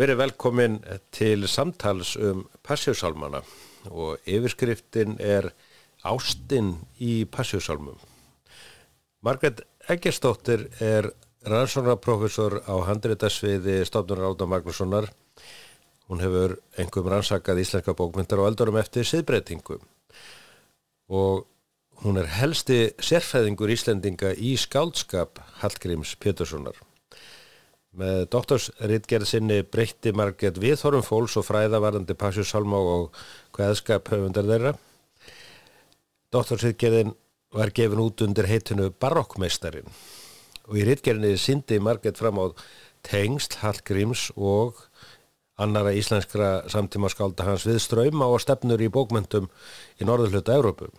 Verið velkomin til samtals um passjósálmana og yfirskriftin er Ástinn í passjósálmum. Margret Eggerstóttir er rannsóknarprofessor á handreitasviði Stofnur Ráta Magnússonar. Hún hefur engum rannsakað íslenska bókmyndar og eldurum eftir siðbreytingu og hún er helsti sérfæðingur Íslendinga í skáldskap Hallgríms Péturssonar. Með doktorsritgerð sinni breytti margir viðhorum fólks og fræðavarandi Passjus Salmá og hvaðskap höfundar þeirra. Doktorsritgerðin var gefin út undir heitinu Barokkmeistarin og í ritgerðinni syndi margir fram á tengst Hallgríms og annara íslenskra samtíma skálda hans við ströyma og stefnur í bókmyndum í norðurhluta Európu.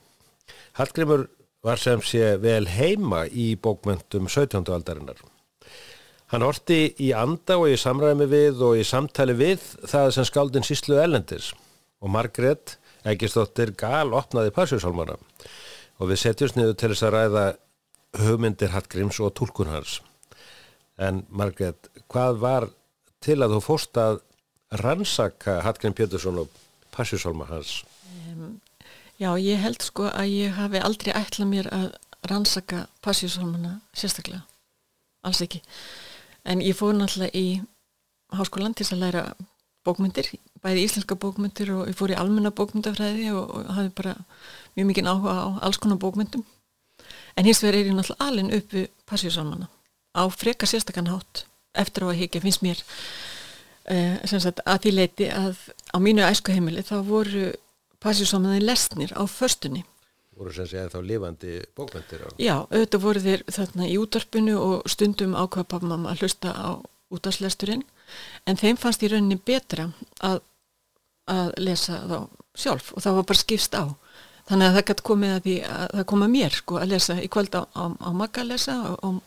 Hallgrímur var sem sé vel heima í bókmyndum 17. aldarinnar. Hann orti í anda og í samræmi við og í samtali við það sem skaldin síslu elendis og Margret Egistóttir gal opnaði Passjúsálmana og við setjumst niður til þess að ræða hugmyndir Hallgríms og tólkun hans. En Margret, hvað var til að þú fórst að rannsaka Hallgrím Pétursson og Passjúsálma hans? Um, já, ég held sko að ég hafi aldrei ætlað mér að rannsaka Passjúsálmana sérstaklega. Alls ekki en ég fór náttúrulega í háskólan til að læra bókmyndir, bæði íslenska bókmyndir og ég fór í almenna bókmyndafræði og, og hafi bara mjög mikið áhuga á alls konar bókmyndum en hins vegar er ég náttúrulega alin upp við passíusalmana á freka sérstakanhátt eftir á að higgja finnst mér eh, sagt, að því leiti að á mínu æskuheimili þá voru passíusalmanaði lesnir á förstunni voru sem að þá lifandi bókmyndir á. Já, auðvitað voru þeir þarna í útvarpinu og stundum ákvað pappamamma að hlusta á útvarslesturinn en þeim fannst í rauninni betra að, að lesa þá sjálf og það var bara skipst á þannig að það gæti komið að því að það koma mér sko að lesa í kvöld á, á, á makka að lesa og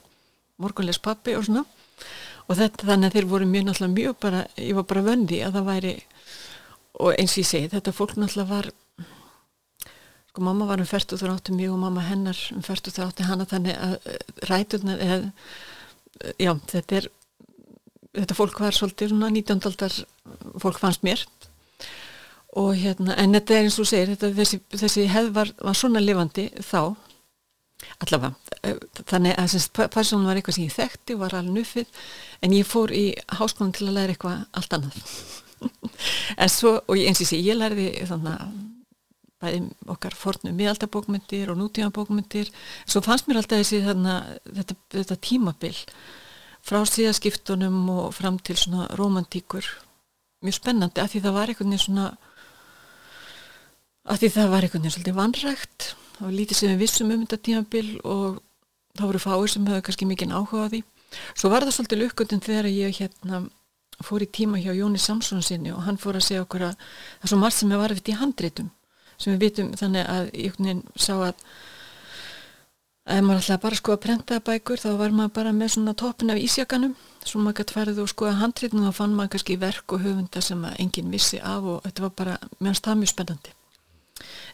morgunles pappi og svona og þetta þannig að þeir voru mjög náttúrulega mjög bara, ég var bara vöndi að það væri og eins og ég segi þetta fólk náttúrulega var sko mamma var um fært og það átti mjög og mamma hennar um fært og það átti hana þannig að eh, ræturnar eða, eh, já þetta er þetta fólk var svolítið svona 19. aldar fólk fannst mér og hérna en þetta er eins og segir þetta, þessi, þessi hefð var, var svona lifandi þá allavega eh, þannig að Parsson var eitthvað sem ég þekkti var alveg nuffið en ég fór í háskólan til að læra eitthvað allt annað en svo og eins og sé ég lærði þannig að bæði okkar fornum miðaldabókmyndir og nútímanbókmyndir svo fannst mér alltaf þessi þarna, þetta, þetta tímabil frá síðaskiptunum og fram til svona romantíkur mjög spennandi að því það var einhvern veginn svona að því það var einhvern veginn svolítið vanrægt það var lítið sem við vissum um þetta tímabil og þá voru fáir sem höfðu kannski mikið áhuga á því. Svo var það svolítið lukkundin þegar ég hérna fór í tíma hjá Jóni Samsson sinni og hann fór að segja okkur að það er svo margt sem hefur varðið í handreitum sem við vitum þannig að ég sá að ef maður alltaf bara sko að prenta bækur þá var maður bara með svona toppin af ísjakanum. Svo maður gæti farið og skoða handrétnum og þá fann maður kannski verk og höfunda sem enginn vissi af og þetta var bara meðan það mjög spennandi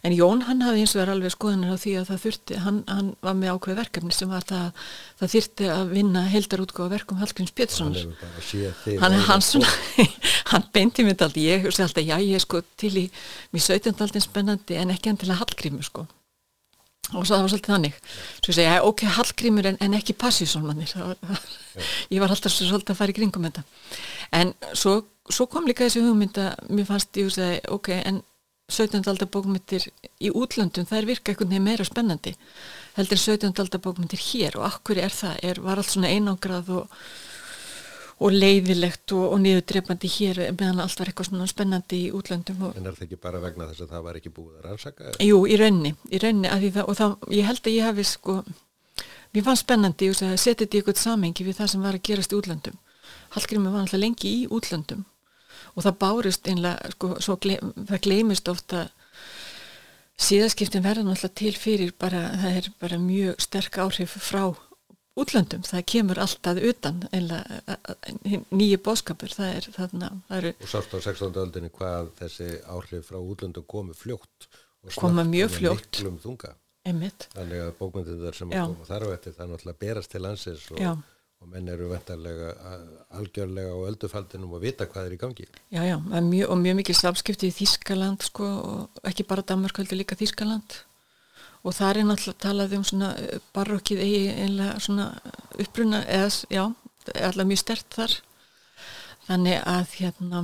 en Jón hann hafði eins og verið alveg skoðanir á því að það þurfti, hann, hann var með ákveð verkefni sem var það að það þurfti að vinna heldarútgáða verkum Hallgríms Péturssonar. Hann, hann, hann beinti mér alltaf, ég hugsi alltaf já ég er sko til í mér 17. aldin spennandi en ekki að Hallgrímur sko. Og svo það var svolítið þannig. Svo ég segja, ok, Hallgrímur en, en ekki Passísson mannir ég var alltaf svolítið að fara í kringum þetta. En svo, svo kom líka þessi hugmynda mér fannst, ég hugsi, ok, en 17. aldar bókmyndir í útlöndum það er virka einhvern veginn meira spennandi heldur 17. aldar bókmyndir hér og akkur er það, er, var allt svona einangrað og, og leiðilegt og, og niðurdreipandi hér meðan allt var eitthvað svona spennandi í útlöndum En er það ekki bara vegna þess að það var ekki búið að rannsaka? Jú, í raunni, í raunni það, og það, ég held að ég hafi sko mér fannst spennandi að setja þetta í eitthvað samengi við það sem var að gerast í útlöndum Hallgrími var alltaf lengi í útlöndum og það bárist einlega, sko, gleim, það gleimist ofta síðaskiptin verða náttúrulega til fyrir bara, það er bara mjög sterk áhrif frá útlöndum, það kemur alltaf utan nýju bóskapur það er þarna það eru, og sást á 16. öldinni hvað þessi áhrif frá útlöndum komu fljótt koma mjög fljótt. þannig að bókmyndið þar sem að koma þar á eftir það er náttúrulega berast til landsins og, og menn eru vendarlega algjörlega á öldufaldinum og vita hvað er í gangi. Já, já, mjög, og mjög mikil samskipti í Þískaland sko og ekki bara Danmark, heldur líka Þískaland og það er náttúrulega talað um svona eh, barokkið eigi einlega svona uppruna eða, já, alltaf mjög stert þar þannig að hérna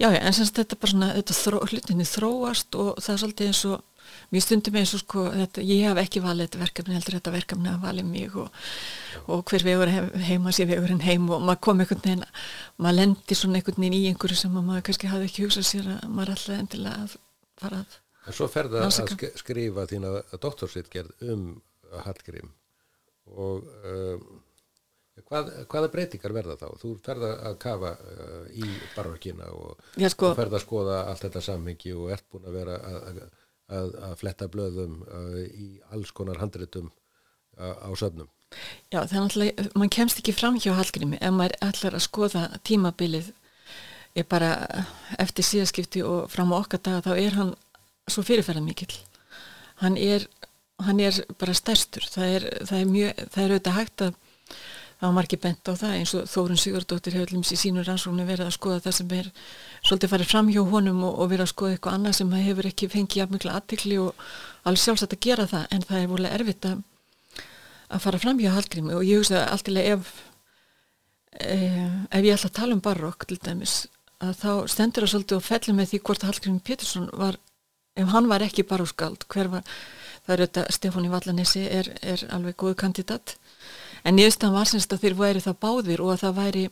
já, já, en semst þetta bara svona þetta þró, hlutinni þróast og það er svolítið eins og mér stundum eins og sko þetta, ég hef ekki valið þetta verkefni heldur þetta verkefni að valið mig og, og hver vegur heima sé vegurinn heim og maður kom einhvern veginn maður lendir svona einhvern veginn í einhverju sem maður kannski hafði ekki hugsað sér að maður alltaf endilega að fara að En svo ferða að skrifa þína doktorsvitgerð um Hallgrím og um, hvað, hvaða breytingar verða þá? Þú ferða að kafa uh, í barokina og, sko, og ferða að skoða allt þetta samhengi og ert búin að vera að, að, að fletta blöðum uh, í alls konar handritum uh, á söfnum. Já, þannig að mann kemst ekki fram hjá Hallgrími. Ef maður ætlar að skoða tímabilið ég bara eftir síðaskipti og fram á okkar daga þá er hann svo fyrirferðan mikill hann er, hann er bara stærstur. Það er, það er mjög, það er auðvitað hægt að það var margir bent á það eins og Þórun Sigurdóttir hefur limsi í sínur rannsóknu verið að skoða það sem er svolítið farið fram hjá honum og, og verið að skoða eitthvað annað sem hefur ekki fengið jafn mikla aðtikli og alveg sjálfsagt að gera það en það er volið erfitt að, að fara fram hjá Hallgrími. Og ég hugsa alltilega ef eh, ef ég ætla að tala um barokk til dæmis að þá stendur það svolítið og fellur með því hvort Hallgrími Pétursson var ef hann var ekki baróskald hver var, það er þetta Stefáni Vallanessi er, er alveg góð kandidat en nýðustan var semst að þeir væri það báðir og að það væri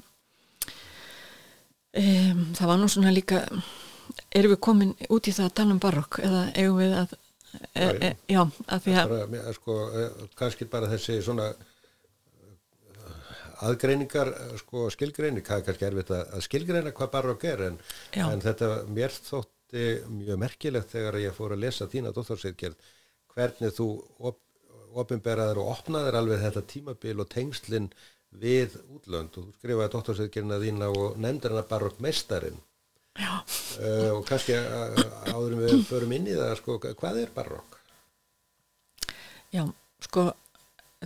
um, það var nú svona líka erum við komin út í það að tala um barók eða eigum við að e, e, já, að því að bara, sko, e, kannski bara þessi svona aðgreiningar, sko, skilgreining það er kannski erfitt að skilgreina hvað barók er en, en þetta mér þótt þótti mjög merkilegt þegar ég fór að lesa þína dóttorsveitgerð hvernig þú op ofinberaður og opnaður alveg þetta tímabil og tengslinn við útlönd og þú skrifaði dóttorsveitgerðina þína og nefndir hana barokk meistarin uh, og kannski uh, áðurum við förum inn í það sko, hvað er barokk? Já, sko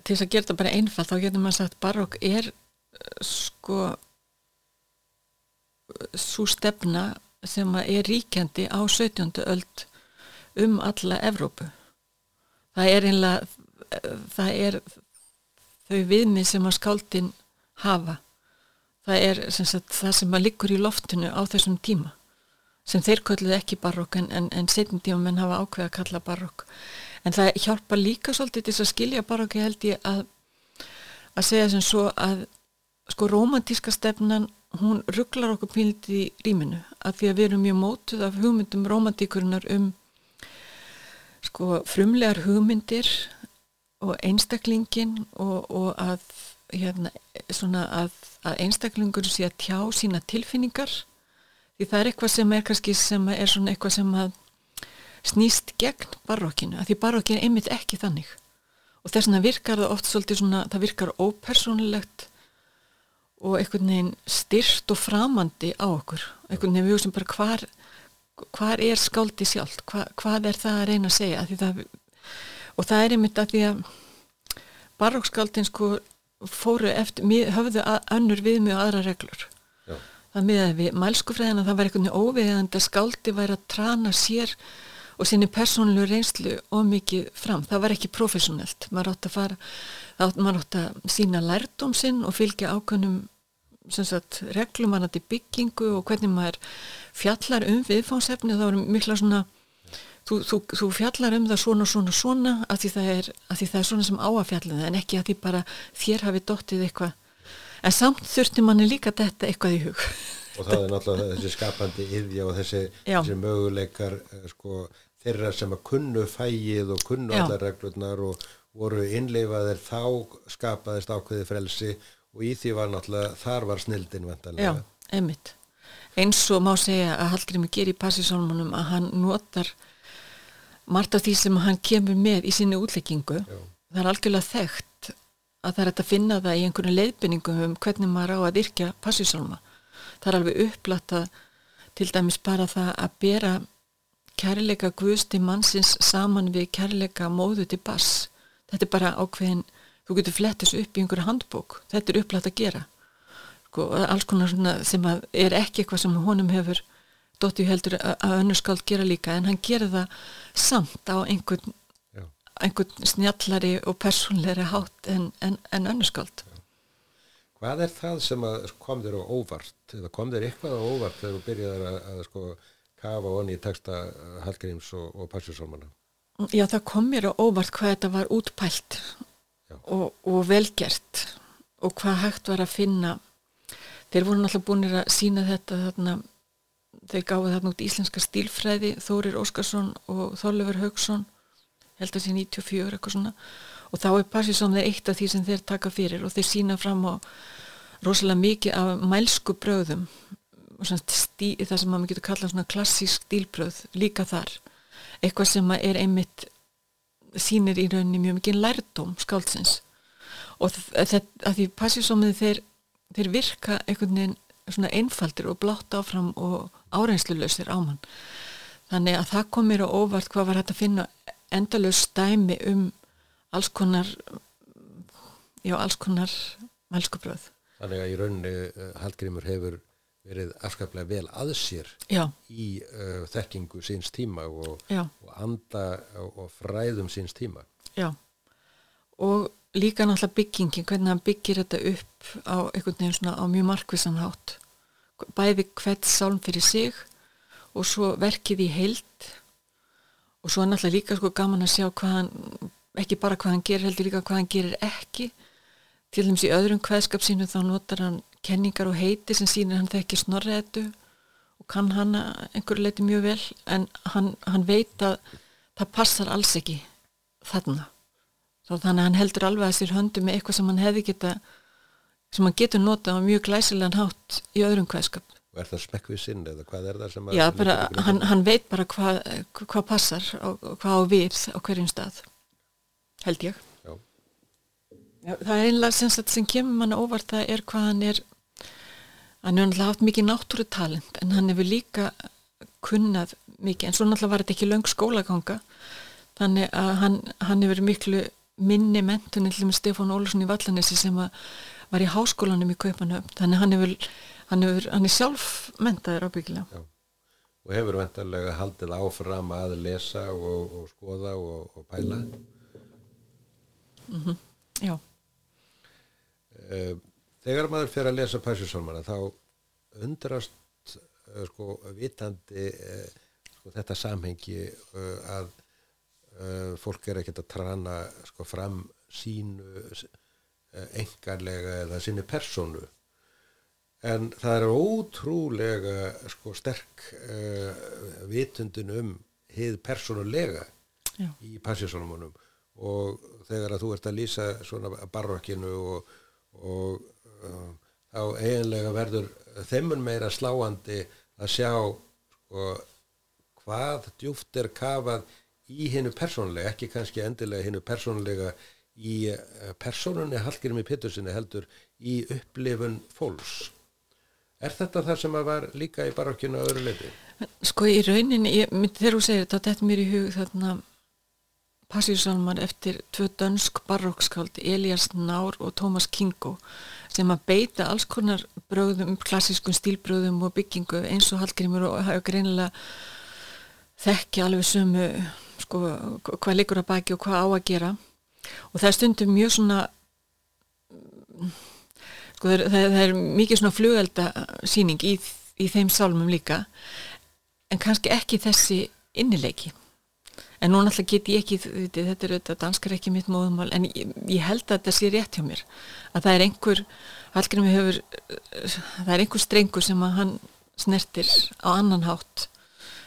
til þess að gera þetta bara einfalt þá getur maður sagt barokk er sko svo stefna sem er ríkjandi á 17. öld um alla Evrópu. Það er einlega, það er þau viðmið sem að skáldin hafa. Það er sem sagt, það sem að liggur í loftinu á þessum tíma sem þeir kölluði ekki barokk en, en, en setjum tíma menn hafa ákveð að kalla barokk. En það hjálpa líka svolítið til að skilja barokki held ég að að segja sem svo að sko romantíska stefnan hún rugglar okkur pílit í rýminu að því að við erum mjög mótuð af hugmyndum romantíkurinnar um sko frumlegar hugmyndir og einstaklingin og, og að hérna að, að einstaklingur sé að tjá sína tilfinningar. Því það er eitthvað sem er kannski sem er svona eitthvað sem að snýst gegn barokkinu að því barokkinu er einmitt ekki þannig. Og þess vegna virkar það oft svolítið svona það virkar ópersonlegt og einhvern veginn styrst og framandi á okkur. Einhvern veginn við hugsim bara hvar hvar er skáldi sjálf Hva, hvað er það að reyna að segja? Að það, og það er einmitt að því að barókskáldin sko fóru eftir, höfðu að, önnur við mjög aðra reglur. Já. það miðaði við mælskufræðina það var einhvern veginn óviðandi að skáldi væri að trana sér og sinni persónlu reynslu og mikið fram. Það var ekki professionelt. Maður átt að fara, maður átt að sína lærdóm sinn og fylgja ákveðnum sagt, reglum varandi byggingu og hvernig maður fjallar um viðfánsefni þá er mikla svona þú, þú, þú fjallar um það svona svona svona að því það er, því það er svona sem á að fjalla það en ekki að því bara þér hafi dóttið eitthvað en samt þurfti manni líka þetta eitthvað í hug og það er náttúrulega þessi skapandi yðja og þessi, þessi möguleikar eh, sko, þeirra sem að kunnu fægið og kunnu allar reglurnar og voru innleifaðir þá skapaðist ákveði frelsi og í því var náttúrulega, þar var snildin. Já, einmitt. Eins og má segja að Hallgrími ger í passisólmanum að hann notar margt af því sem hann kemur með í sinni útleggingu. Það er algjörlega þekkt að það er að finna það í einhvern leiðbynningum um hvernig maður á að yrkja passisólma. Það er alveg upplata til dæmis bara það að bera kærleika guðsti mannsins saman við kærleika móðu til bass. Þetta er bara ákveðin þú getur flett þessu upp í einhverju handbók þetta er upplætt að gera sko, alls konar sem er ekki eitthvað sem honum hefur Dóttir heldur að önnur skáld gera líka en hann gera það samt á einhvern, einhvern snjallari og persónleiri hátt en, en, en önnur skáld. Hvað er það sem kom þér á óvart? Eða kom þér eitthvað á óvart þegar þú byrjaði að, að sko kafa onni í texta Hallgríms og, og Passjúsálmanna? Já, það kom mér á óvart hvað þetta var útpælt og, og velgert og hvað hægt var að finna. Þeir voru náttúrulega búin að sína þetta þarna þeir gáði þarna út íslenska stílfræði Þórir Óskarsson og Þorlefur Haugsson held að sé 94 eitthvað svona. Og þá er Passísson þeir eitt af því sem þeir taka fyrir og þeir sína fram á rosalega mikið af mælsku bröðum stí, það sem maður getur kallað svona klassísk stílbröð líka þar. Eitthvað sem er einmitt sínir í rauninni mjög mikið lærdóm skáldsins. Og þetta að því Passísson þeir, þeir virka einhvern veginn svona einfaldir og blátt áfram og áreinsluleusir á mann. Þannig að það kom mér á óvart hvað var hægt að finna endalög stæmi um alls konar já, alls konar mælskubröð Þannig að í rauninni uh, Hallgrímur hefur verið afskaplega vel að sér já. í uh, þekkingu síns tíma og, og anda og, og fræðum síns tíma. Já. Og líka náttúrulega byggingin, hvernig hann byggir þetta upp á einhvern veginn svona á mjög markvisan hátt. Bæði hvert sálm fyrir sig og svo verkið í heilt og svo er náttúrulega líka sko gaman að sjá hvað hann, ekki bara hvað hann gerir heldur líka hvað hann gerir ekki. Til dæmis í öðrum hvaðskap sínu þá notar hann kenningar og heiti sem sínir hann þekki snorretu og kann hann einhverju leiti mjög vel. En hann, hann veit að það passar alls ekki þarna Svo þannig að hann heldur alveg að sér höndu með eitthvað sem hann hefði geta sem hann getur notað á mjög glæsilegan hátt í öðrum hvaðskap. Og er það smekkvið sinn eða hvað er það sem. Já, bara, hann, hann veit bara hvað hva passar og hvað á við á hverjum stað, held ég. Já. Já það er einlega sem, sem kemur manna óvart það er hvað hann er, hann er náttúrulega haft mikið náttúrutalent en hann hefur líka kunnað mikið, en svo náttúrulega var þetta ekki löng skólaganga, þannig að hann, hann hefur miklu minni mentunni til með Stefán Ólusson í Vallanessi sem var í háskólanum í Kaupanöfn þannig hann, hefur, hann, hefur, hann er sjálf mentaður ábyggilega. Og hefur vendarlega haldið áfram að lesa og, og skoða og, og pæla. Mm -hmm. Já. Eh, Þegar maður fyrir að lesa Pæsjusálmana þá undrast eh, sko vitandi eh, sko, þetta samhengi að uh, fólk er ekkert að trana sko fram sínu engarlega eða sinni personu en það er ótrúlega sko sterk uh, vitundin um hið personulega Já. í passísónumunum og þegar að þú ert að lýsa svona barrokkinu og, og uh, þá eiginlega verður þeimun meira sláandi að sjá sko, hvað djúft er kafað í hennu persónulega, ekki kannski endilega hennu persónulega í eh, persónunni Hallgrími Pittursinni heldur í upplifun fólks. Er þetta það sem að var líka í barokkinu á öðru leiti? Sko í rauninni, ég, þegar þú segir þetta, þetta mér í hug þarna passíusalmar eftir tvö dönsk barokkskáld, Elias Nár og Thomas Kingo sem að beita alls konar bröðum, klassískun stílbröðum og byggingu eins og Hallgrímur og hafa greinilega þekki alveg sumu sko, hvað liggur að baki og hvað á að gera. Og það er stundum mjög svona sko það er, það er mikið svona flugelda síning í, í þeim sálmum líka en kannski ekki þessi innileiki. En nú náttúrulega get ég ekki þetta er auðvitað, danskar ekki mitt móðumál en ég, ég held að þetta sé rétt hjá mér. Að það er einhver algjörnum hefur, það er einhver strengur sem að hann snertir á annan hátt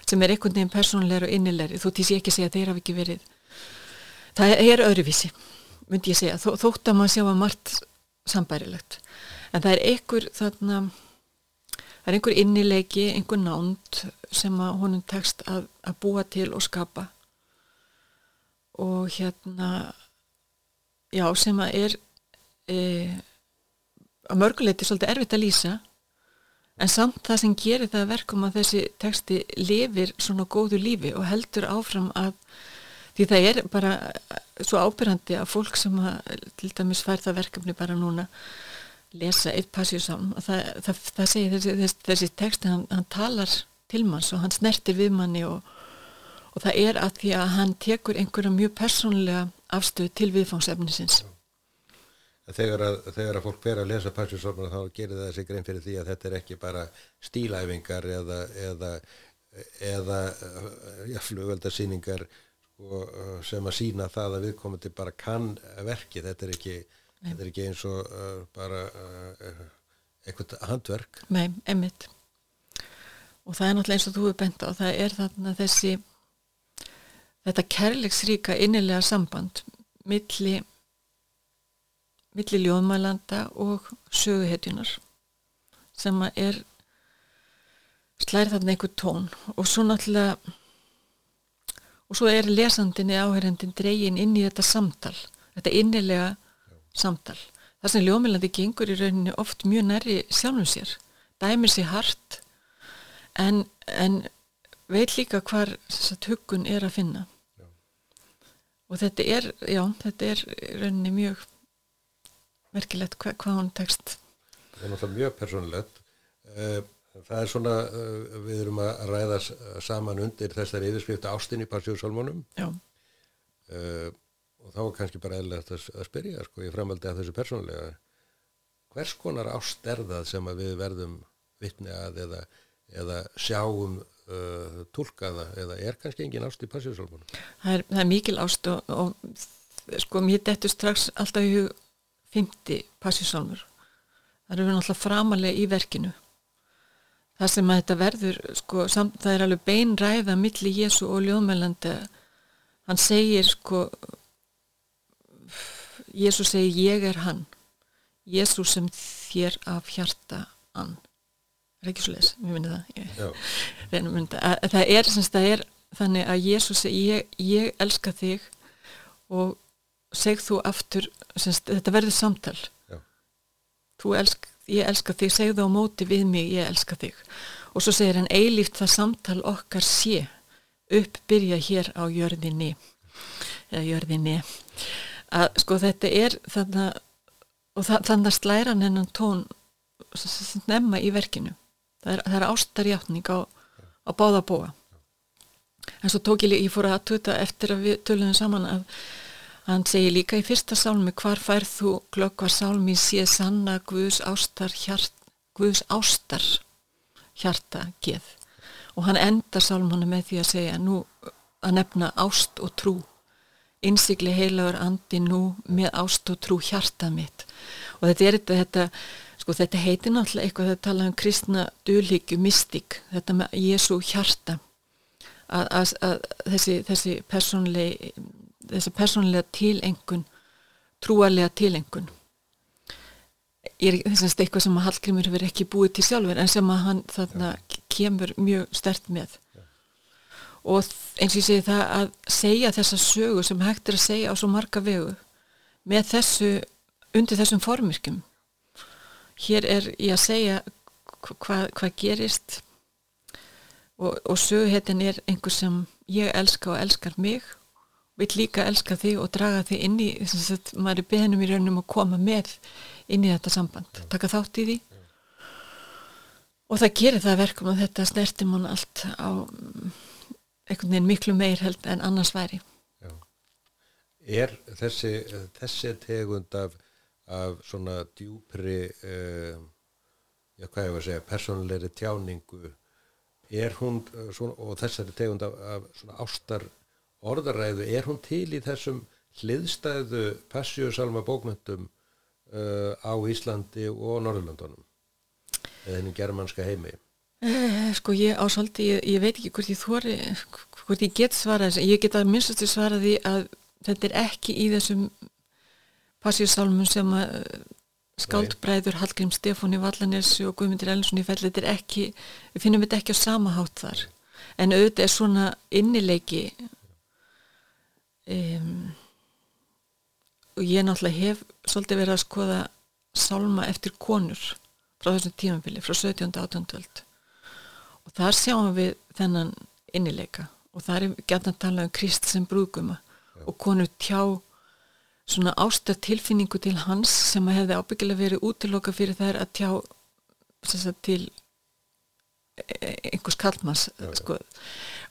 sem er einhvern veginn persónlegur og innilegri þú týsi ekki að segja að þeir hafi ekki verið. Það er öðruvísi myndi ég segja, Þó, þótt að maður sjá að margt sambærilegt. En það er einhver þarna það er einhver innilegi, einhver nánd sem að honum tekst að, að búa til og skapa. Og hérna já sem að er e, að mörguleiti svolítið erfitt að lýsa en samt það sem gerir það verkum að þessi teksti lifir svona góðu lífi og heldur áfram að því það er bara svo ábyrgandi að fólk sem að, til dæmis fær það verkefni bara núna lesa eitt passíusalm það, það, það segir þessi, þessi, þessi texti hann, hann talar til manns og hann snertir við manni og, og það er að því að hann tekur einhverja mjög persónlega afstöð til viðfangsefnisins Þegar að, þegar að fólk fer að lesa passíusalmuna þá gerir það sig grein fyrir því að þetta er ekki bara stílæfingar eða eða, eða ja, flugöldarsýningar sko, sem að sína það að viðkomandi bara kann verki, þetta er ekki þetta er ekki eins og uh, bara uh, eitthvað handverk. Nei, emitt og það er náttúrulega eins og þú hefur bent á það er þarna þessi þetta kærleiksríka innilega samband milli milli ljóðmælanda og söguhetjunar sem er slæri þarna einhver tón og svo náttúrulega og svo er lesandinni áherendin dreygin inn í þetta samtal þetta innilega samtal. Það sem ljómilandi gengur í rauninni oft mjög næri sjálfum sér, dæmir sér hart en, en veit líka hvar hugun er að finna. Já. Og þetta er, já, þetta er rauninni mjög merkilegt hva, hvað hún tekst. Það er náttúrulega mjög persónulegt. Eh, það er svona, eh, við erum að ræða saman undir þessari yfirskrift ástin í Parsjóðsálmónum. Uh, og þá er kannski bara eðlert að, að spyrja sko, ég framaldi að þessu persónulega hvers konar ást er það sem við verðum vittni að eða, eða sjáum uh, tólkaða eða er kannski engin ást í passíðsálmunum? Það, það er mikil ást og, og sko mér dettur strax alltaf í hug 50 passíðsálmur það eru náttúrulega framalega í verkinu. Það sem að þetta verður sko, samt, það er alveg beinræða milli Jésu og ljóðmælandi hann segir sko Jésús segi ég er hann. Jésús sem þér af hjarta ann. Er ekki svo les, við minnum það það er, semst, það er þannig að Jésús segi ég, ég elska þig og seg þú aftur semst, þetta verður samtal. Elsk, ég elska þig, segðu á móti við mig, ég elska þig. Og svo segir hann eilíft það samtal okkar sé uppbyrja hér á jörðinni eða jörðinni. Að sko þetta er þannig og þannig að slæran hennan tón nefna í verkinu. Það er, það er ástarjáttning á, á báða búa en svo tók ég, ég fór að tuta eftir að við töluðum saman að hann segir líka í fyrsta sálmi hvar færð þú glöggvar sálmi sé sanna Guðs ástar hjart, Guðs ástar hjarta geð. Og hann enda sálmanna með því að segja nú að nefna ást og trú. Innsikli heilagur andi nú með ást og trú hjarta mitt. Og þetta er þetta, þetta sko þetta heitir náttúrulega eitthvað að tala um kristna dölíkju mystík þetta með Jésu hjarta. Að, að, að þessi þessi persónlega þessi persónlega tilengun trúarlega tilengun. Er þess að eitthvað sem að Hallgrimur hefur ekki búið til sjálfur en sem að hann þarna kemur mjög stert með. Og eins og ég segi það að segja þessa sögu sem hægt er að segja á svo marga vegu með þessu undir þessum formyrkjum hér er ég að segja hvað hva gerist. Og, og söguhetin er einhver sem ég elska og elskar mig vil líka elska þig og draga þig inn í þess að maður er beðnum í raunum að koma með inn í þetta samband taka þátt í því. Og það gerir það verkum að þetta snertir mann allt á einhvern veginn miklu meir held en annars væri. Já. Er þessi, þessi tegund af, af svona djúpri uh, já hvað ég var að segja personleiri tjáningu er hún uh, svona, og þessari tegund af, af svona ástar orðaræðu er hún til í þessum hliðstæðu passjósalma bókmyndum uh, á Íslandi og Norðurlandunum eða hennum germanska heimi? Uh, sko ég ásáldi, ég, ég veit ekki hvort ég þóri, hvort ég get svarað þess, ég get að minnstastu svaraði að þetta er ekki í þessum passíusálmum sem að uh, skáldbræður Hallgrim Stefóni Vallanessi og Guðmundur Ellensson í fell, þetta er ekki, við finnum þetta ekki á sama hátt þar, en auðvitað er svona innileiki um, og ég náttúrulega hef svolítið verið að skoða sálma eftir konur frá þessum tímanfili, frá 17. átjöndvöld og þar sjáum við þennan innileika og það er gætna að tala um Krist sem brúðguma og konur tjá svona ástar tilfinningu til hans sem að hefði ábyggilega verið útiloka fyrir þær að tjá sagt, til e, einhvers kallmanns sko.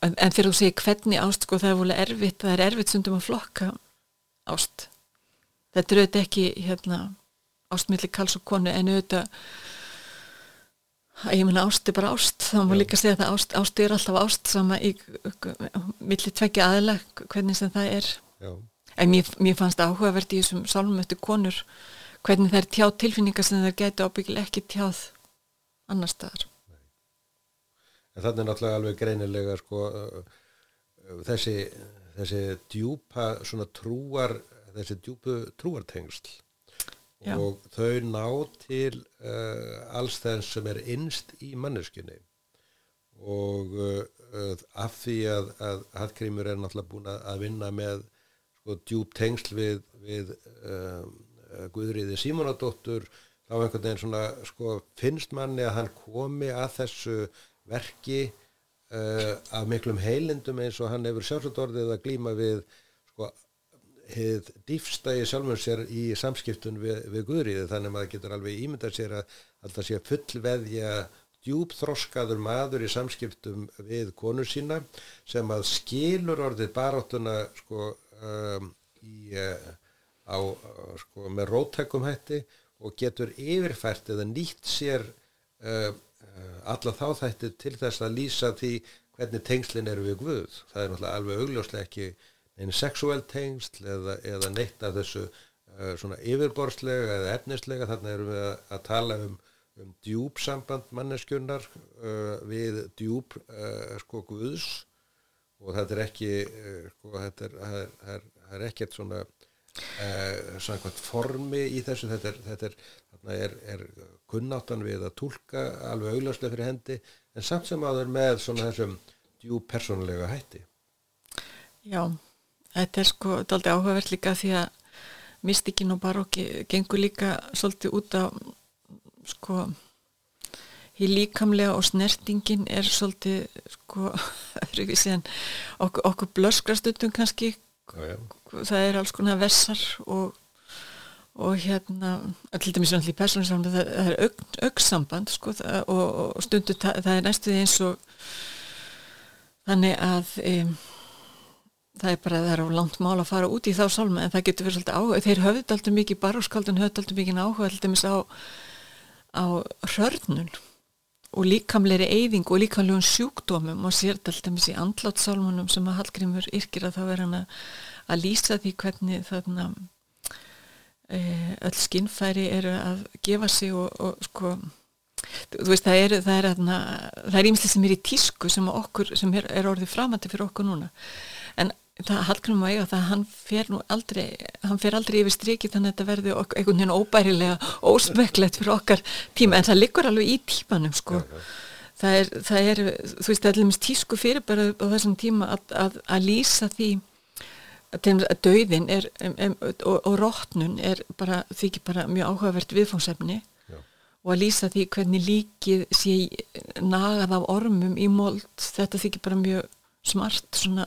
En, en þegar þú segir hvernig ást sko, það er volið erfitt, það er erfitt sundum að flokka ást. Þetta er auðvitað ekki hérna, ástmiðli kalls og konu en auðvitað ég menna ást er bara ást. Þá má líka segja að ást, ást er alltaf ást sama í milli tveggja aðla hvernig sem það er. Já. en mér, mér fannst áhugavert í þessum sálmöttu konur hvernig það er tjáð tilfinningar sem það getur ábyggilega ekki tjáð annar staðar En þannig er náttúrulega alveg greinilega sko þessi þessi djúpa svona trúar þessi djúpu trúartengsl Já. og þau ná til uh, alls þess sem er innst í manneskunni og uh, af því að, að Hallgrímur er náttúrulega búin að vinna með sko, djúb tengsl við, við uh, Guðriði Símonadóttur þá einhvern veginn svona sko, finnst manni að hann komi að þessu verki af miklum heilindum eins og hann hefur sjálfsvöldorðið að glíma við sko hefð dýfstægi sjálfum sér í samskiptun við, við Guðriði þannig að maður getur alveg ímyndað sér að, það sé fullveðja djúpþroskaður maður í samskiptum við konur sína sem að skilur orðið baráttuna sko, um, í, uh, á, sko, með rótækum hætti og getur yfirfært eða nýtt sér uh, uh, alla þá þætti til þess að lýsa því hvernig tengslinn eru við Guð. Það er náttúrulega alveg augljóslega ekki einn sexuell tengsl eða, eða neitt af þessu uh, svona yfirborslega eða efnislega. Þannig erum við að, að tala um, um djúpsamband manneskjunnar uh, við djúp uh, sko guðs. Og þetta er ekki sko þetta er, er, er, er ekkert svona svona eitthvað formi í þessu. Þetta er, þetta er kunnáttan við að tólka alveg augljóslega fyrir hendi en samt sem að það er með svona þessum djúp persónulega hætti Já Þetta er sko daldi áhugavert líka því að mystikinn og baróki gengur líka svolítið út á sko í líkamlega og snertingin er svolítið sko okkur, okkur blöskrastundum kannski já, já. það er alls konar vessar og, og hérna til dæmis í persónum það, það er aug, augsamband sko það, og, og stundu það, það er næstuði eins og þannig að um, það er bara, það er á langt mál að fara út í þá salma en það getur verið svolítið áhuga þeir höfðu alltaf mikið, baróskaldun höfðu alltaf mikið áhuga alltaf mis á á hörnun og líkamleiri eyðing og líkamlegum sjúkdómum og sér alltaf mis í andlátsálmunum sem að Hallgrímur yrkir að þá er hann að lýsa því hvernig þarna e, öll skinnfæri eru að gefa sig og, og sko þú veist það er það er, það er ímsli sem er í tísku sem okkur, sem er, er orðið framandi fyrir okkur núna. En það Hallgrim að eiga það hann fer nú aldrei hann fer aldrei yfir striki þannig að þetta verði einhvern veginn óbærilega ósmöklegt fyrir okkar tíma. En það liggur alveg í tímanum sko. Já, já. Það, er, það er þú veist það er tísku fyrir bara á þessum tíma að, að, að lýsa því að döðin er um, og, og rótnun er bara ekki bara mjög áhugavert viðfóngsefni og að lýsa því hvernig líkið sé nagað af ormum í mold þetta ekki bara mjög smart svona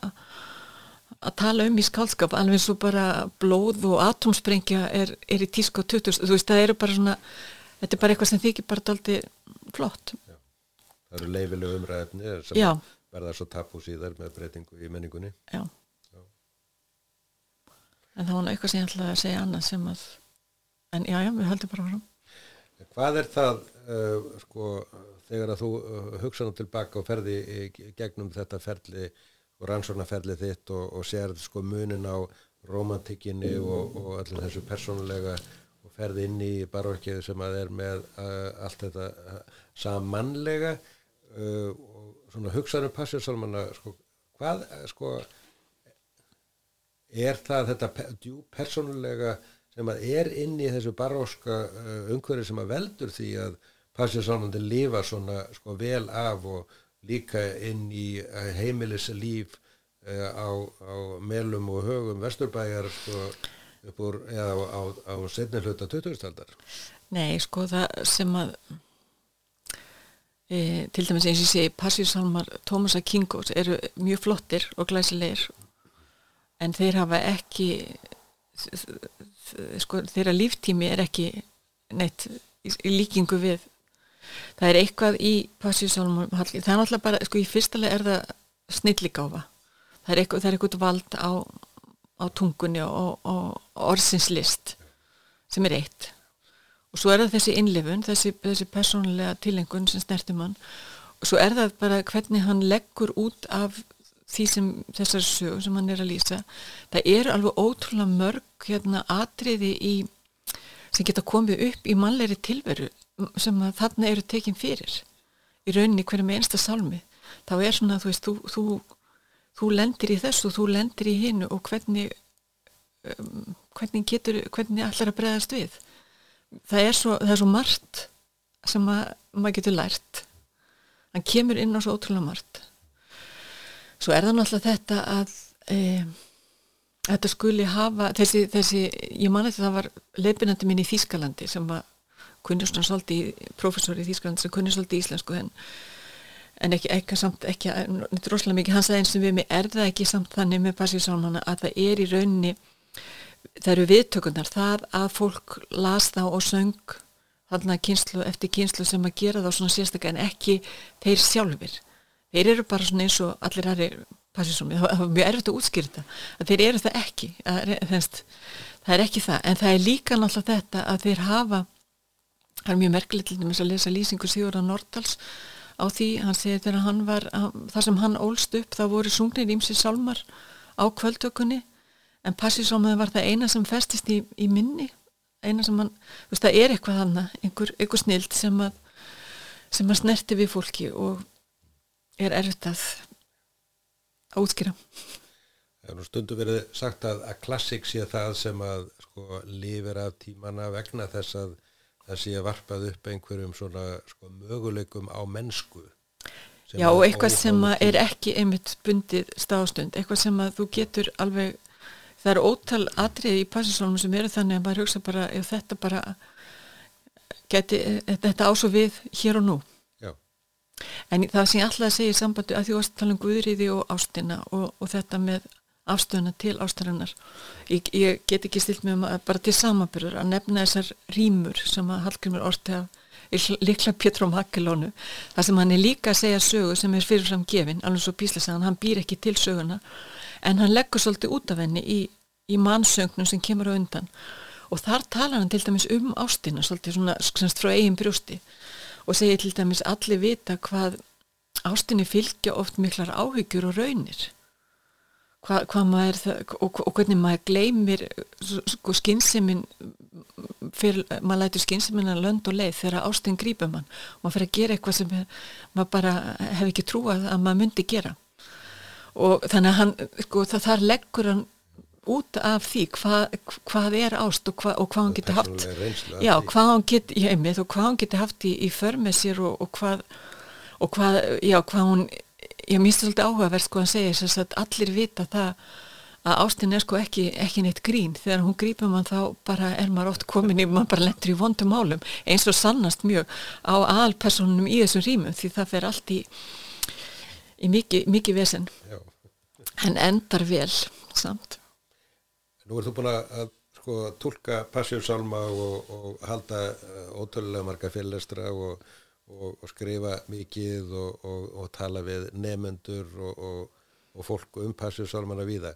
að tala um í skálskap alveg svo bara blóð og atomsprengja er, er í tísk og tuttus þú veist það eru bara svona þetta er bara eitthvað sem þykir bara daldi flott Já. Það eru leifileg umræðefni sem verða svo tapu síðar með breytingu í menningunni já. En það var eitthvað sem ég ætlaði að segja annað sem að en já já við höldum bara fram Hvað er það uh, sko þegar að þú uh, hugsaðum tilbaka og ferði gegnum þetta ferli og rannsóknarferlið þitt og, og sérð sko munin á romantikinni og, og allir þessu persónulega og ferði inn í barokkiðu sem að er með uh, allt þetta uh, samanlega uh, og svona hugsaðum passjósalmanna sko hvað sko er það þetta djú persónulega sem að er inn í þessu baróska uh, umhverju sem að veldur því að passjósalmandi lifa svona sko vel af og líka inn í eh, heimilislíf uh, á, á melum og högum vesturbæjar sko, upp úr, eða á, á, á setni hluta 2000-aldar Nei, sko það sem að e, til dæmis eins og ég segi Passíusalmar Tómasa Kingos eru mjög flottir og glæsilegir en þeir hafa ekki sko þeirra líftími er ekki neitt í, í líkingu við. Það er eitthvað í passíusálmum það er náttúrulega bara, sko í fyrstulega er það snilligáfa. Það er eitthvað, það er eitthvað vald á, á tungunni og, og orðsinslist sem er eitt. Og svo er það þessi innlifun þessi, þessi persónulega tilengun sem snertum hann og svo er það bara hvernig hann leggur út af því sem þessar sög sem hann er að lýsa. Það er alveg ótrúlega mörg hérna atriði í sem geta komið upp í mannleiri tilveru sem að þarna eru tekinn fyrir. Í rauninni hverju með einsta salmi. Þá er svona þú veist þú, þú, þú lendir í þessu þú lendir í hinnu og hvernig um, hvernig getur hvernig allar að bregðast við? Það er svo, það er svo margt sem að maður getur lært. Hann kemur inn á svo ótrúlega margt svo er það náttúrulega þetta að e, þetta skuli hafa þessi, þessi ég man að það var leipinandi minn í Þýskalandi sem var kunnur svona svolítið professor í Þýskalandi sem kunnur svolítið íslensku en, en ekki, ekki samt ekki, er rosalega mikið, hann sagði eins og við mig er það ekki samt þannig með Passísálmanna að það er í rauninni það eru viðtökunar, það að fólk las þá og söng þarna kynslu eftir kynslu sem að gera þá svona sérstaklega en ekki þeir sjálfur þeir eru bara svona eins og allir aðri passisómi, það var mjög erfitt að útskýrta að þeir eru það ekki. Að, þenst, það er ekki það, en það er líka náttúrulega þetta að þeir hafa það er mjög merkilegt til dæmis að lesa lýsingu Sigurða Nordals á því. Hann segir þegar hann var, þar sem hann ólst upp þá voru sungnir ímsi sálmar á kvöldtökunni en passisómaði var það eina sem festist í, í minni. Eina sem hann, þú veist það er eitthvað hann einhver, einhver snild sem að sem að snerti við fólki og er erfitt að útskýra. Það er nú stundu verið sagt að, að klassik sé það sem að sko lifir af tímana vegna þess að það sé varpað upp einhverjum svona sko möguleikum á mennsku Já og eitthvað sem er ekki einmitt bundið stástund, eitthvað sem að þú getur alveg, það eru ótal atrið í passisónum sem eru þannig að maður hugsa bara, ef þetta bara geti, þetta ásó við hér og nú En það sem ég alltaf að segja í sambandi að því að tala um guðriði og ástina og, og þetta með afstöðuna til ástarinnar. Ég, ég get ekki stilt með um bara til samanbyrður að nefna þessar rýmur sem að Hallgrimur orti af likla Pétur á Makkelónu. Það sem hann er líka að segja sögu sem er fyrirfram gefin, alveg svo Písla sagðan, hann býr ekki til söguna en hann leggur svolítið út af henni í, í mannsögnum sem kemur á undan og þar talar hann til dæmis um ástina svolítið svona frá eigin brjósti og segir til dæmis allir vita hvað ástinni fylgja oft miklar áhyggjur og raunir. Hva, hvað maður það, og, og hvernig maður gleymir sko skynnseminn fyrir, maður lætur skynnseminn að lönd og leið þegar ástin grípur mann. Og maður fyrir að gera eitthvað sem maður bara hef ekki trúað að maður myndi gera. Og þannig að hann sko, það þar leggur hann út af því hvað, hvað er ást og, hva, og hvað hann getur haft. já, hvað hann getur og hvað hann getur haft í, í förmið sér og, og hvað og hvað, já, hvað hún ég minnst svolítið áhugaverð sko að segja þess að allir vita það að ástin er sko ekki, ekki neitt grín. Þegar hún grípum hann þá bara er maður oft komin í, maður bara lendur í vondum álum eins og sannast mjög á alpersonum í þessum rýmum því það fer allt í í mikið, mikið vesen. Já. en endar vel samt Nú er þú búin að sko tólka passjósalma og, og halda uh, ótrúlega marga félestra og, og, og skrifa mikið og tala við nefendur og fólk um passjósalmana viða.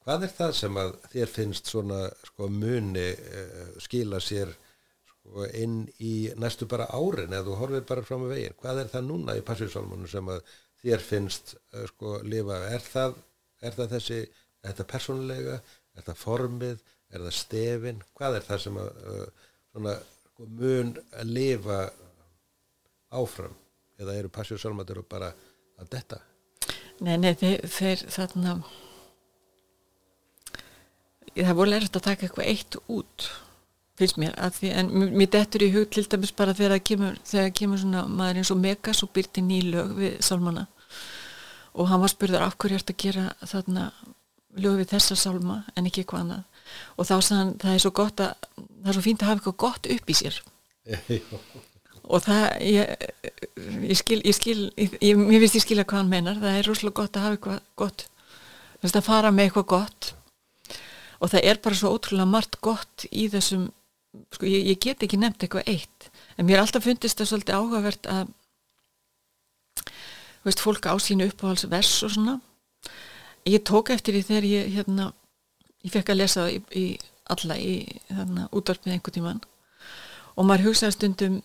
Hvað er það sem að þér finnst svona sko muni uh, skila sér sko inn í næstu bara árin eða þú horfið bara fram á veginn? Hvað er það núna í passjósalmanu sem að þér finnst uh, sko lifa? Er það, er það þessi, þetta persónulega? Er það formið, er það stefin? Hvað er það sem að uh, svona, sko, mun að lifa áfram? Eða eru passjóðsalmatur og bara að detta? Nei, nei, þeir, þeir þarna það voru lærist að taka eitthvað eitt út finnst mér, því, en mér dettur í hug til dæmis bara þegar það kemur, þegar kemur svona maður eins og Megas og byrti nýlög við Salmana. Og hann var spurður af hverju ert að gera þarna lögu við þessa sálma en ekki eitthvað annað. Og þá sann það er svo gott að það er svo fínt að hafa eitthvað gott upp í sér. Og það ég, ég skil, ég skil ég, mér finnst ég skilja hvað hann menar það er rosalega gott að hafa eitthvað gott. Að fara með eitthvað gott. Og það er bara svo ótrúlega margt gott í þessum sko ég, ég get ekki nefnt eitthvað eitt. En mér alltaf fundist það svolítið áhugavert að veist, fólk á sínu uppáhalsvers og svona ég tók eftir því þegar ég hérna, ég fekk að lesa það í, í alla í þarna útvarpið einhver tíman og maður hugsaði stundum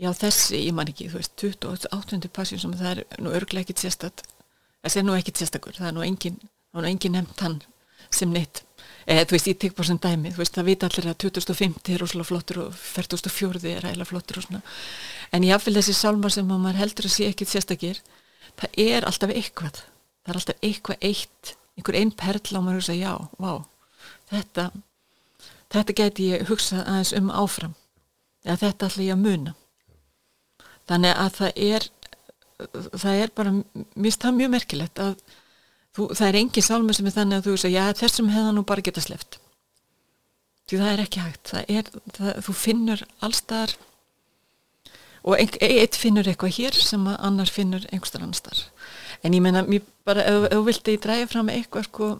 já þessi, ég man ekki, þú veist 28. passin sem það er nú örglega ekkit sérstat það er nú ekkit sérstakur, það er nú engin, það er nú engin nefnt hann sem neitt. Eða þú veist, ég tek bara sem dæmi, þú veist, það vita allir að 2050 er rosalega flottur og 4004 er ræðilega flottur og svona. En jáfnvel þessi sálmar sem maður heldur að sé ekkit sérstakir, það er alltaf eitthvað, það er alltaf eitthvað eitt, einhver einn perla og maður hugsa, já, vá, þetta þetta geti ég hugsa aðeins um áfram. Eða þetta ætla ég að muna. Þannig að það er það er bara, finnst það mjög merkilegt að þú, það er engin sálmur sem er þannig að þú að já þessum hefða nú bara geta sleft því það er ekki hægt. Það er, það, þú finnur allstar og ein, eitt finnur eitthvað hér sem annar finnur einhverstar annar en ég menna, mér bara, ef þú vilti ég dræði fram eitthvað sko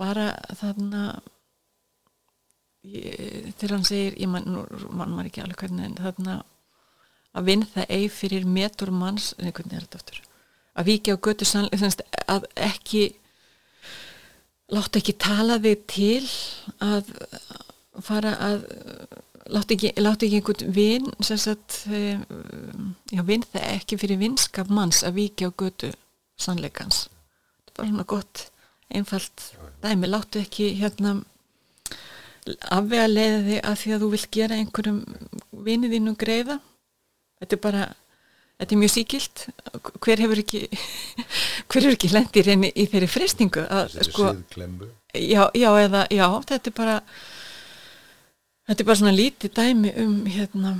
bara þarna þegar hann segir ég mann man maður ekki alveg hvernig en þarna að vinn það eigi fyrir metur manns, en hvernig er þetta aftur? Að viki á götu sannleik að ekki láta ekki tala þig til að fara að láta ekki, láta ekki einhvern vinn eh, já vinn það ekki fyrir vinskap manns að viki á götu sannleikans. Þetta er bara svona gott einfalt dæmi, láttu ekki hérna afvega leiða þig að því að þú vilt gera einhverjum vinið þínum greiða. Þetta er bara þetta er mjög síkilt hver hefur ekki hver hefur ekki lendir inn í, í þeirri frestingu að sko já, já, eða, já, þetta er bara þetta er bara svona lítið dæmi um hérna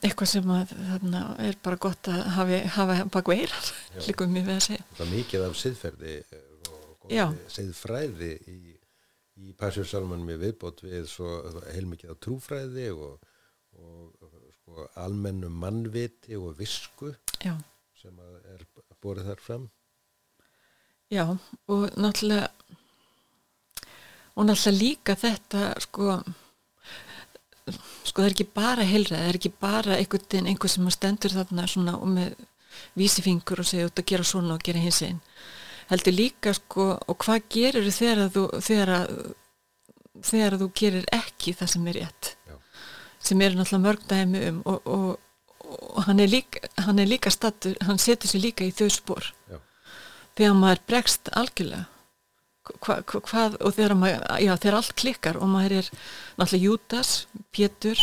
eitthvað sem að þarna er bara gott að hafi, hafa bak veirar líkum við að segja. Það er mikið af siðferði siðfræði í, í Passjórsalmanum við viðbót við svo heilmikið af trúfræði og, og sko, almennu mannviti og visku Já. sem er borðið þar fram. Já og náttúrulega og náttúrulega líka þetta sko sko það er ekki bara heilræð, það er ekki bara einhvern einhver sem stendur þarna svona og með vísifingur og segja út að gera svona og gera hins einn heldur líka sko og hvað gerir þegar þú þegar að, þegar að þú gerir ekki það sem er rétt? Já. sem er náttúrulega mörg dæmi um og, og, og hann er líka hann er líka stattur, hann setur sér líka í þau spór þegar maður bregst algjörlega hva, hva, hvað, og þegar maður já þegar allt klikkar og maður er náttúrulega Jútas, Pétur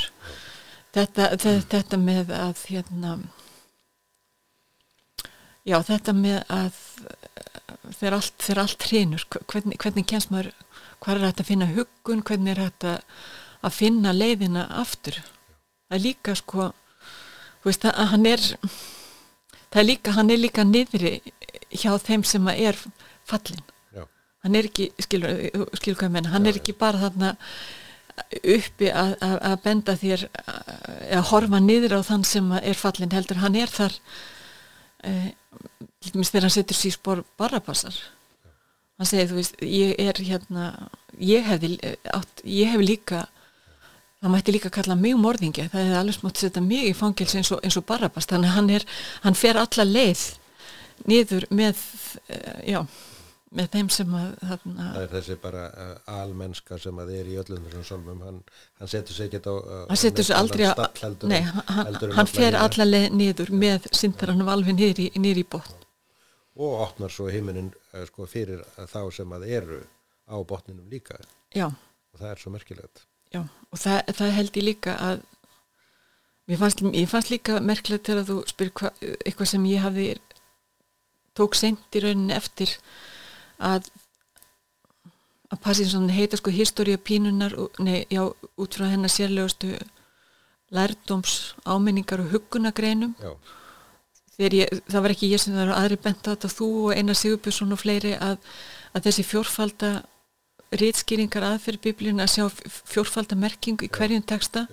þetta, þetta, þetta með að hérna já þetta með að þegar allt, allt hrinur hvernig, hvernig kemst maður hvað er þetta að finna huggun hvernig er þetta að finna leiðina aftur það er líka sko veist, að hann er það er líka, hann er líka niðri hjá þeim sem er fallin. Hann er ekki, skilur, skilur hvað ég menna hann Já, er ekki bara þarna uppi að, benda þér að horfa niður á þann sem er fallin heldur, hann er þar eða þegar hann setur sér spór barrapassar. Hann segir þú veist ég er hérna ég hef, átt, ég hef líka það mætti líka kalla mig morðingi það hefði alveg smátt setja mig í fangils eins og, og barrapass. Þannig hann, er, hann fer alla leið niður með eh, já með þeim sem að þarna... það er þessi bara uh, almennska sem að er í öllum þessum solmum hann, hann setur sig ekki á uh, hann setur sig aldrei á heldur, nei, hann, hann fer allaveg niður með sindaranum alveg niður í, í botn. Og opnar svo heiminin uh, sko, fyrir þá sem að eru á botninum líka. Já. og það er svo merkilegt. Já og það, það held ég líka að ég fannst, ég fannst líka merkilegt til að þú spyr hva, eitthvað sem ég hafði tók sent í rauninni eftir að að Parkinson heita sko História pínunar nei, já, út frá hennar sérlegustu lærdóms áminningar og hugunagreinum það var ekki ég sem það var aðri bent þetta þú og Einar Sigurbjörnsson og fleiri að, að þessi fjórfalda rítskýringar aðferð biblíun að sjá fjórfalda merkingu í hverjum texta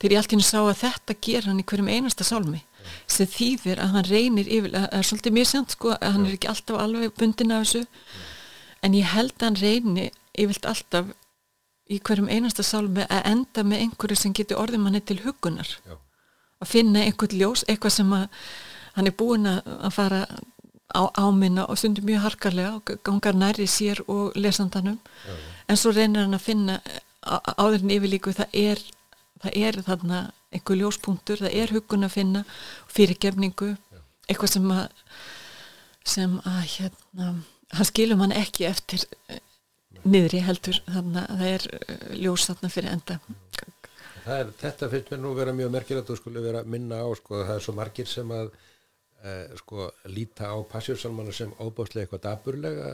þegar ég alltaf sá að þetta ger hann í hverjum einasta sálmi sem þýðir að hann reynir yfir, það er svolítið mjög sjönd sko, að hann er ekki alltaf alveg bundin af þessu. En ég held að hann reyni yfirlt alltaf í hverjum einasta sálmi að enda með einhverju sem getur orðið manni til hugunar Já. að finna einhvern ljós, eitthvað sem að hann er búin að að fara á áminna og stundum mjög harkarlega og gangar nærri sér og lesandanum. En svo reynir hann að finna á- áður en yfirlíku það er, það er þarna einhver ljóspunktur, það er hugun að finna fyrirgefningu eitthvað sem að sem að hérna hann skilum hann ekki eftir eh, niðri heldur. Þannig að það er eh, ljós þarna fyrir enda. Er, þetta finnst mér nú vera mjög merkilegt og skulle vera minna á, sko, það er svo margir sem að e, sko, líta á passjósalmana sem óbáslega eitthvað daburlega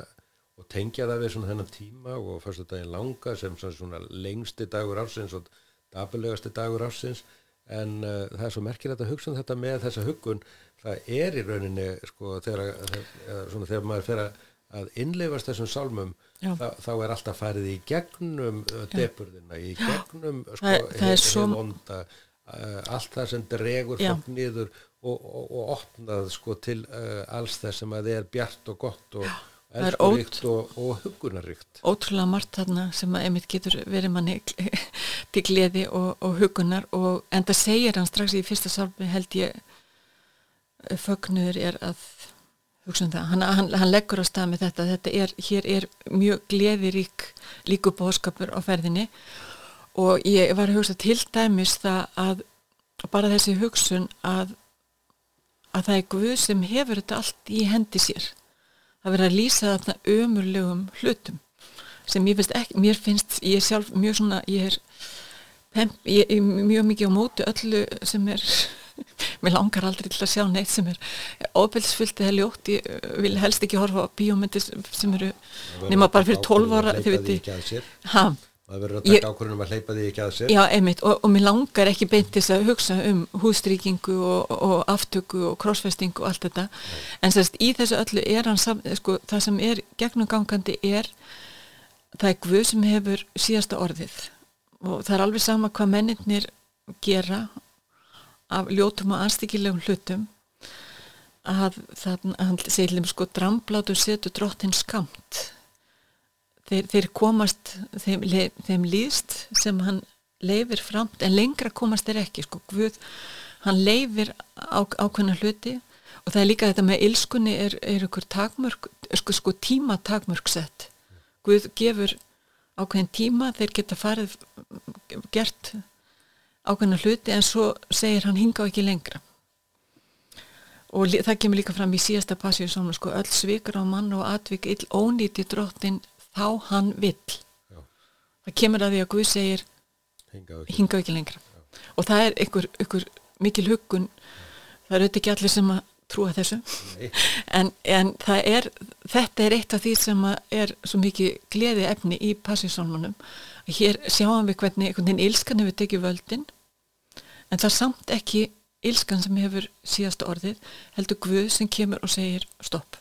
og tengja það við svona þennan tíma og fyrstu daginn langa sem svona lengsti dagur ársins og daburlegasti dagur ársins en uh, það er svo merkilegt að hugsa um þetta með þessa hugun, það er í rauninni sko þegar, svona, þegar maður fer að innleifast þessum sálmum þá, þá er alltaf farið í gegnum uh, depurðina, í gegnum sko, Það það hið- svo- hið vonda, uh, allt það sem dregur fólk niður og, og, og opnað sko til uh, alls þess sem að það er bjart og gott og elskuríkt og, og hugunaríkt ótrúlega margt þarna sem að einmitt getur verið manni til gleði og, og hugunar og en það segir hann strax í fyrsta sálmi held ég eh, fögnuður er að hugsa um það, hann, hann, hann leggur á stað með þetta, þetta er, hér er mjög gleðirík líku bóðskapur á ferðinni. Og ég var að hugsa til dæmis það að bara þessi hugsun að að það er Guð sem hefur þetta allt í hendi sér. Það verður að lýsa þarna ömurlegum hlutum sem ég finnst ekki, mér finnst ég er sjálf mjög svona, ég er pem, ég er mjög mikið á móti öllu sem er mér langar aldrei til að sjá neitt sem er ofbeldsfyllt eða ljótt, ég uh, vil helst ekki horfa á bíómyndir sem eru nema bara fyrir 12 ára þið hleypa því viti, ekki að sér. Ha, maður verður að Ég- taka ákvörðunum að hleypa því ekki að sér. Já einmitt og, og mér langar ekki beint þess að hugsa um hústríkingu og, og aftöku og krossfestingu og allt þetta. En sérst í þessu öllu er hann sko, það sem er gegnumgangandi er það er Guð sem hefur síðasta orðið. Og það er alveg sama hvað mennirnir gera af ljótum og anstíkilegum hlutum að hann segir þeim sko dramblátur setur drottin skamt þeir, þeir komast þeim, þeim líðst sem hann leifir framt en lengra komast þeir ekki sko. Guð, hann leifir á, ákveðna hluti og það er líka þetta með ilskunni er, er ykkur takmörk sko, sko tíma takmörk sett Guð gefur ákveðin tíma þeir geta farið gert ákveðna hluti en svo segir hann hinga á ekki lengra og það kemur líka fram í síðasta passíu svona sko öll svikar á mann og atvik ill ónýti drottin þá hann vill Já. það kemur að því að Guð segir Hingað ekki. hinga ekki lengra og það er ykkur, ykkur mikil huggun það er auðvitað ekki allir sem að trúa þessu. En, en það er þetta er eitt af því sem er svo mikið gleði efni í passísálmanum hér sjáum við hvernig einhvern veginn ílskan hefur tekið völdin en það er samt ekki ílskan sem hefur síðasta orðið heldur Guð sem kemur og segir stopp